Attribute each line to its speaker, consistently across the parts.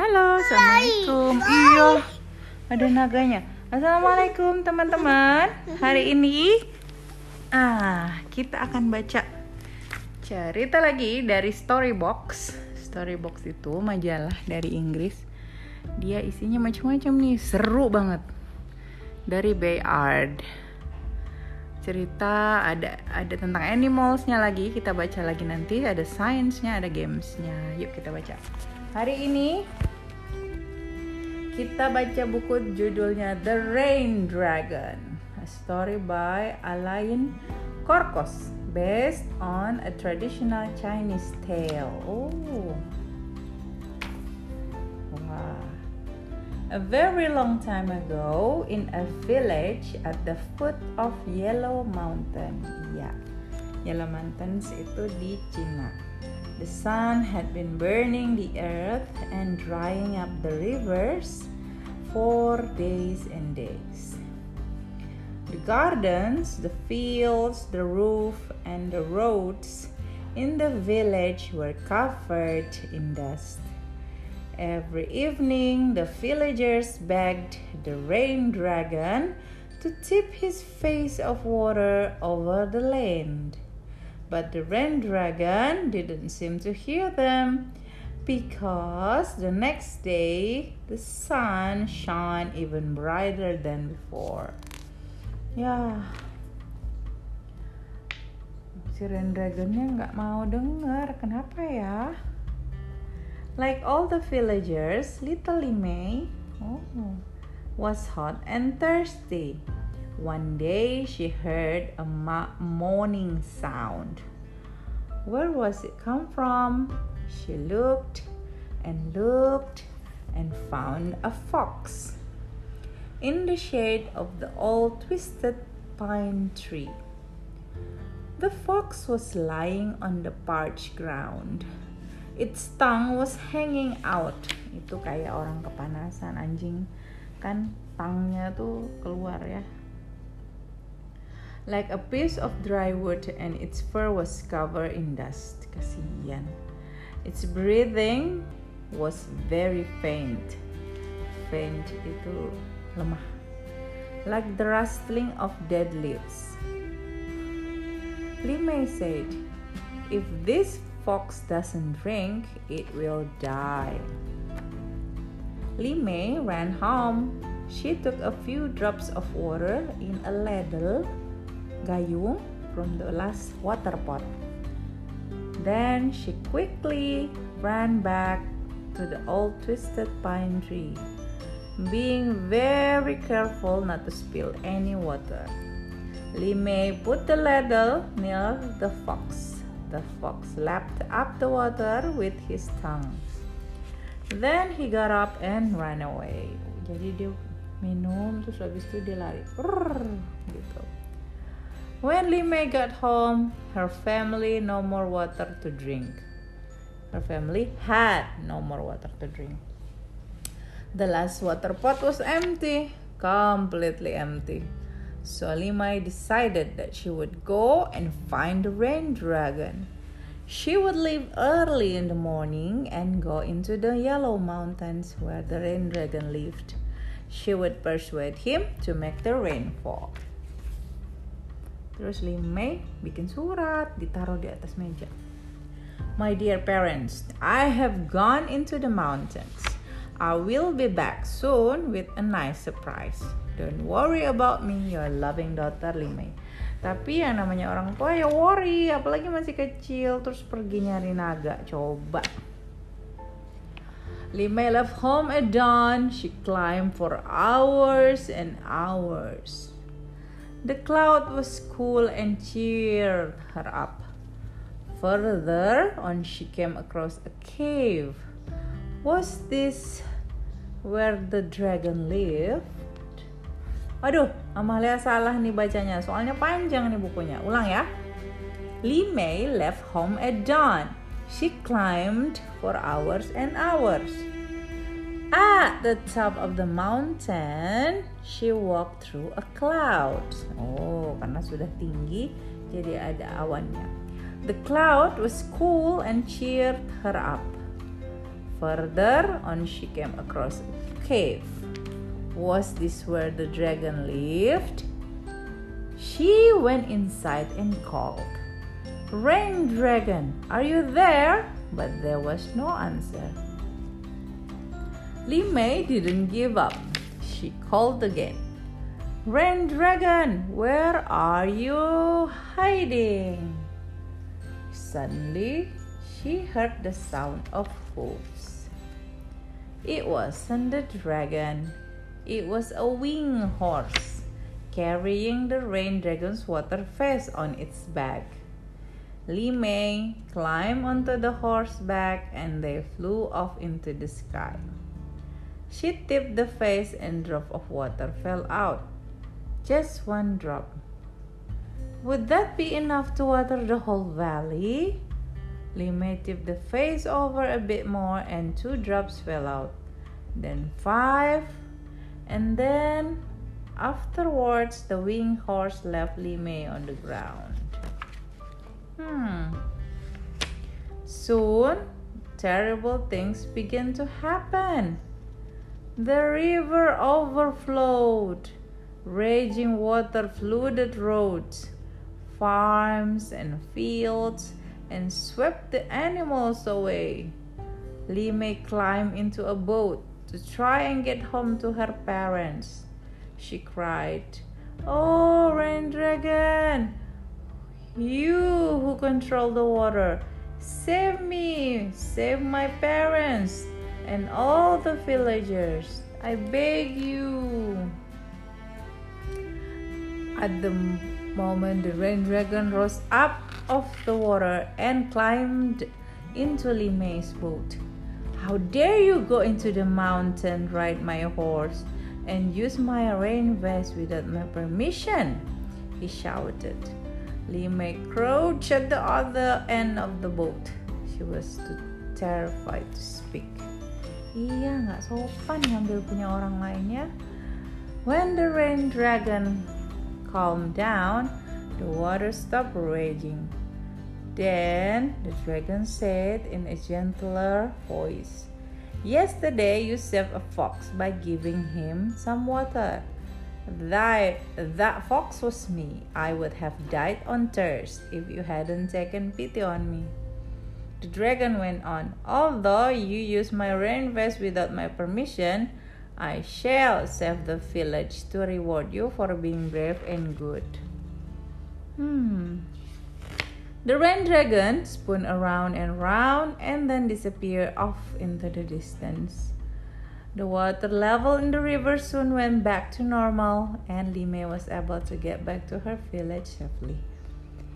Speaker 1: Halo, assalamualaikum. Iya, ada naganya. Assalamualaikum teman-teman. Hari ini, ah, kita akan baca cerita lagi dari Storybox. Storybox itu majalah dari Inggris. Dia isinya macam-macam nih, seru banget. Dari Bayard. Cerita ada ada tentang animalsnya lagi. Kita baca lagi nanti. Ada science-nya, ada gamesnya. Yuk kita baca. Hari ini kita baca buku judulnya The Rain Dragon, a story by Alain Korkos, based on a traditional Chinese tale. Oh, wow. A very long time ago, in a village at the foot of Yellow Mountain. Ya, Yellow Mountains itu di Cina. The sun had been burning the earth and drying up the rivers for days and days. The gardens, the fields, the roof, and the roads in the village were covered in dust. Every evening, the villagers begged the rain dragon to tip his face of water over the land. But the rain dragon didn't seem to hear them because the next day the sun shone even brighter than before. Ya, si rain dragonnya nggak mau dengar. Kenapa ya? Like all the villagers, little May oh, was hot and thirsty. One day she heard a moaning sound. Where was it come from? She looked and looked and found a fox in the shade of the old twisted pine tree. The fox was lying on the parched ground. Its tongue was hanging out. Itu kayak orang kepanasan anjing kan tangnya tuh keluar ya like a piece of dry wood and its fur was covered in dust. Kasihan. Its breathing was very faint. Faint itu lemah. Like the rustling of dead leaves. Limei said, If this fox doesn't drink, it will die. Limei ran home. She took a few drops of water in a ladle gayung from the last water pot. Then she quickly ran back to the old twisted pine tree, being very careful not to spill any water. Limei put the ladle near the fox. The fox lapped up the water with his tongue. Then he got up and ran away. Jadi dia minum terus habis itu dia lari. Rrr, gitu. When Limei got home, her family no more water to drink. Her family had no more water to drink. The last water pot was empty, completely empty. So Limei decided that she would go and find the rain dragon. She would leave early in the morning and go into the yellow mountains where the rain dragon lived. She would persuade him to make the rain fall. Terus Limei bikin surat, ditaruh di atas meja. My dear parents, I have gone into the mountains. I will be back soon with a nice surprise. Don't worry about me, your loving daughter Limei. Tapi yang namanya orang tua ya worry, apalagi masih kecil terus pergi nyari naga. Coba. Limei left home at dawn. She climbed for hours and hours. The cloud was cool and cheered her up. Further on, she came across a cave. Was this where the dragon lived? Aduh, Amalia salah nih bacanya, soalnya panjang nih bukunya. Ulang ya. Li Mei left home at dawn. She climbed for hours and hours. At the top of the mountain, she walked through a cloud. Oh, karena sudah tinggi, jadi ada awannya. The cloud was cool and cheered her up. Further on, she came across a cave. Was this where the dragon lived? She went inside and called, Rain Dragon, are you there? But there was no answer. Li Mei didn't give up. She called again. Rain Dragon, where are you hiding? Suddenly, she heard the sound of hooves. It wasn't the dragon, it was a winged horse carrying the rain dragon's water vase on its back. Li Mei climbed onto the horseback and they flew off into the sky. She tipped the vase and drop of water fell out. Just one drop. Would that be enough to water the whole valley? Li Mei tipped the vase over a bit more and two drops fell out. Then five, and then afterwards the winged horse left Li Mei on the ground. Hmm. Soon, terrible things began to happen. The river overflowed. Raging water flooded roads, farms, and fields and swept the animals away. Li Mei climbed into a boat to try and get home to her parents. She cried, Oh, Rain Dragon, you who control the water, save me, save my parents and all the villagers. I beg you. At the moment, the rain dragon rose up off the water and climbed into Li Mei's boat. How dare you go into the mountain, ride my horse, and use my rain vest without my permission? He shouted. Li Mei crouched at the other end of the boat. She was too terrified to speak. Iya, nggak sopan ngambil punya orang lain ya. When the rain dragon calmed down, the water stopped raging. Then the dragon said in a gentler voice, Yesterday you saved a fox by giving him some water. That, that fox was me. I would have died on thirst if you hadn't taken pity on me. The dragon went on, Although you use my rain vest without my permission, I shall save the village to reward you for being brave and good. Hmm. The rain dragon spun around and round and then disappeared off into the distance. The water level in the river soon went back to normal, and Li Mei was able to get back to her village safely.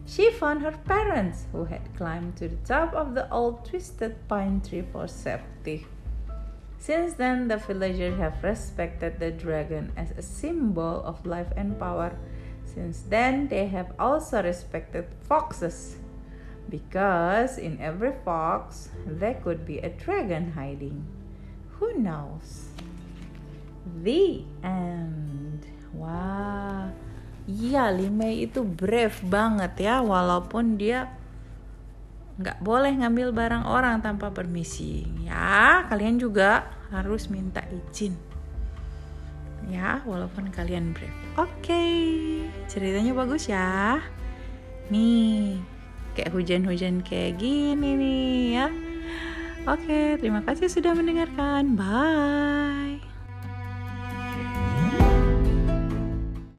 Speaker 1: She found her parents, who had climbed to the top of the old twisted pine tree for safety. Since then, the villagers have respected the dragon as a symbol of life and power. Since then, they have also respected foxes because in every fox there could be a dragon hiding. Who knows? The end. Wow. Iya, Li Mei itu brave banget ya, walaupun dia nggak boleh ngambil barang orang tanpa permisi. Ya, kalian juga harus minta izin. Ya, walaupun kalian brave. Oke, okay. ceritanya bagus ya. Nih, kayak hujan-hujan kayak gini nih ya. Oke, terima kasih sudah mendengarkan. Bye.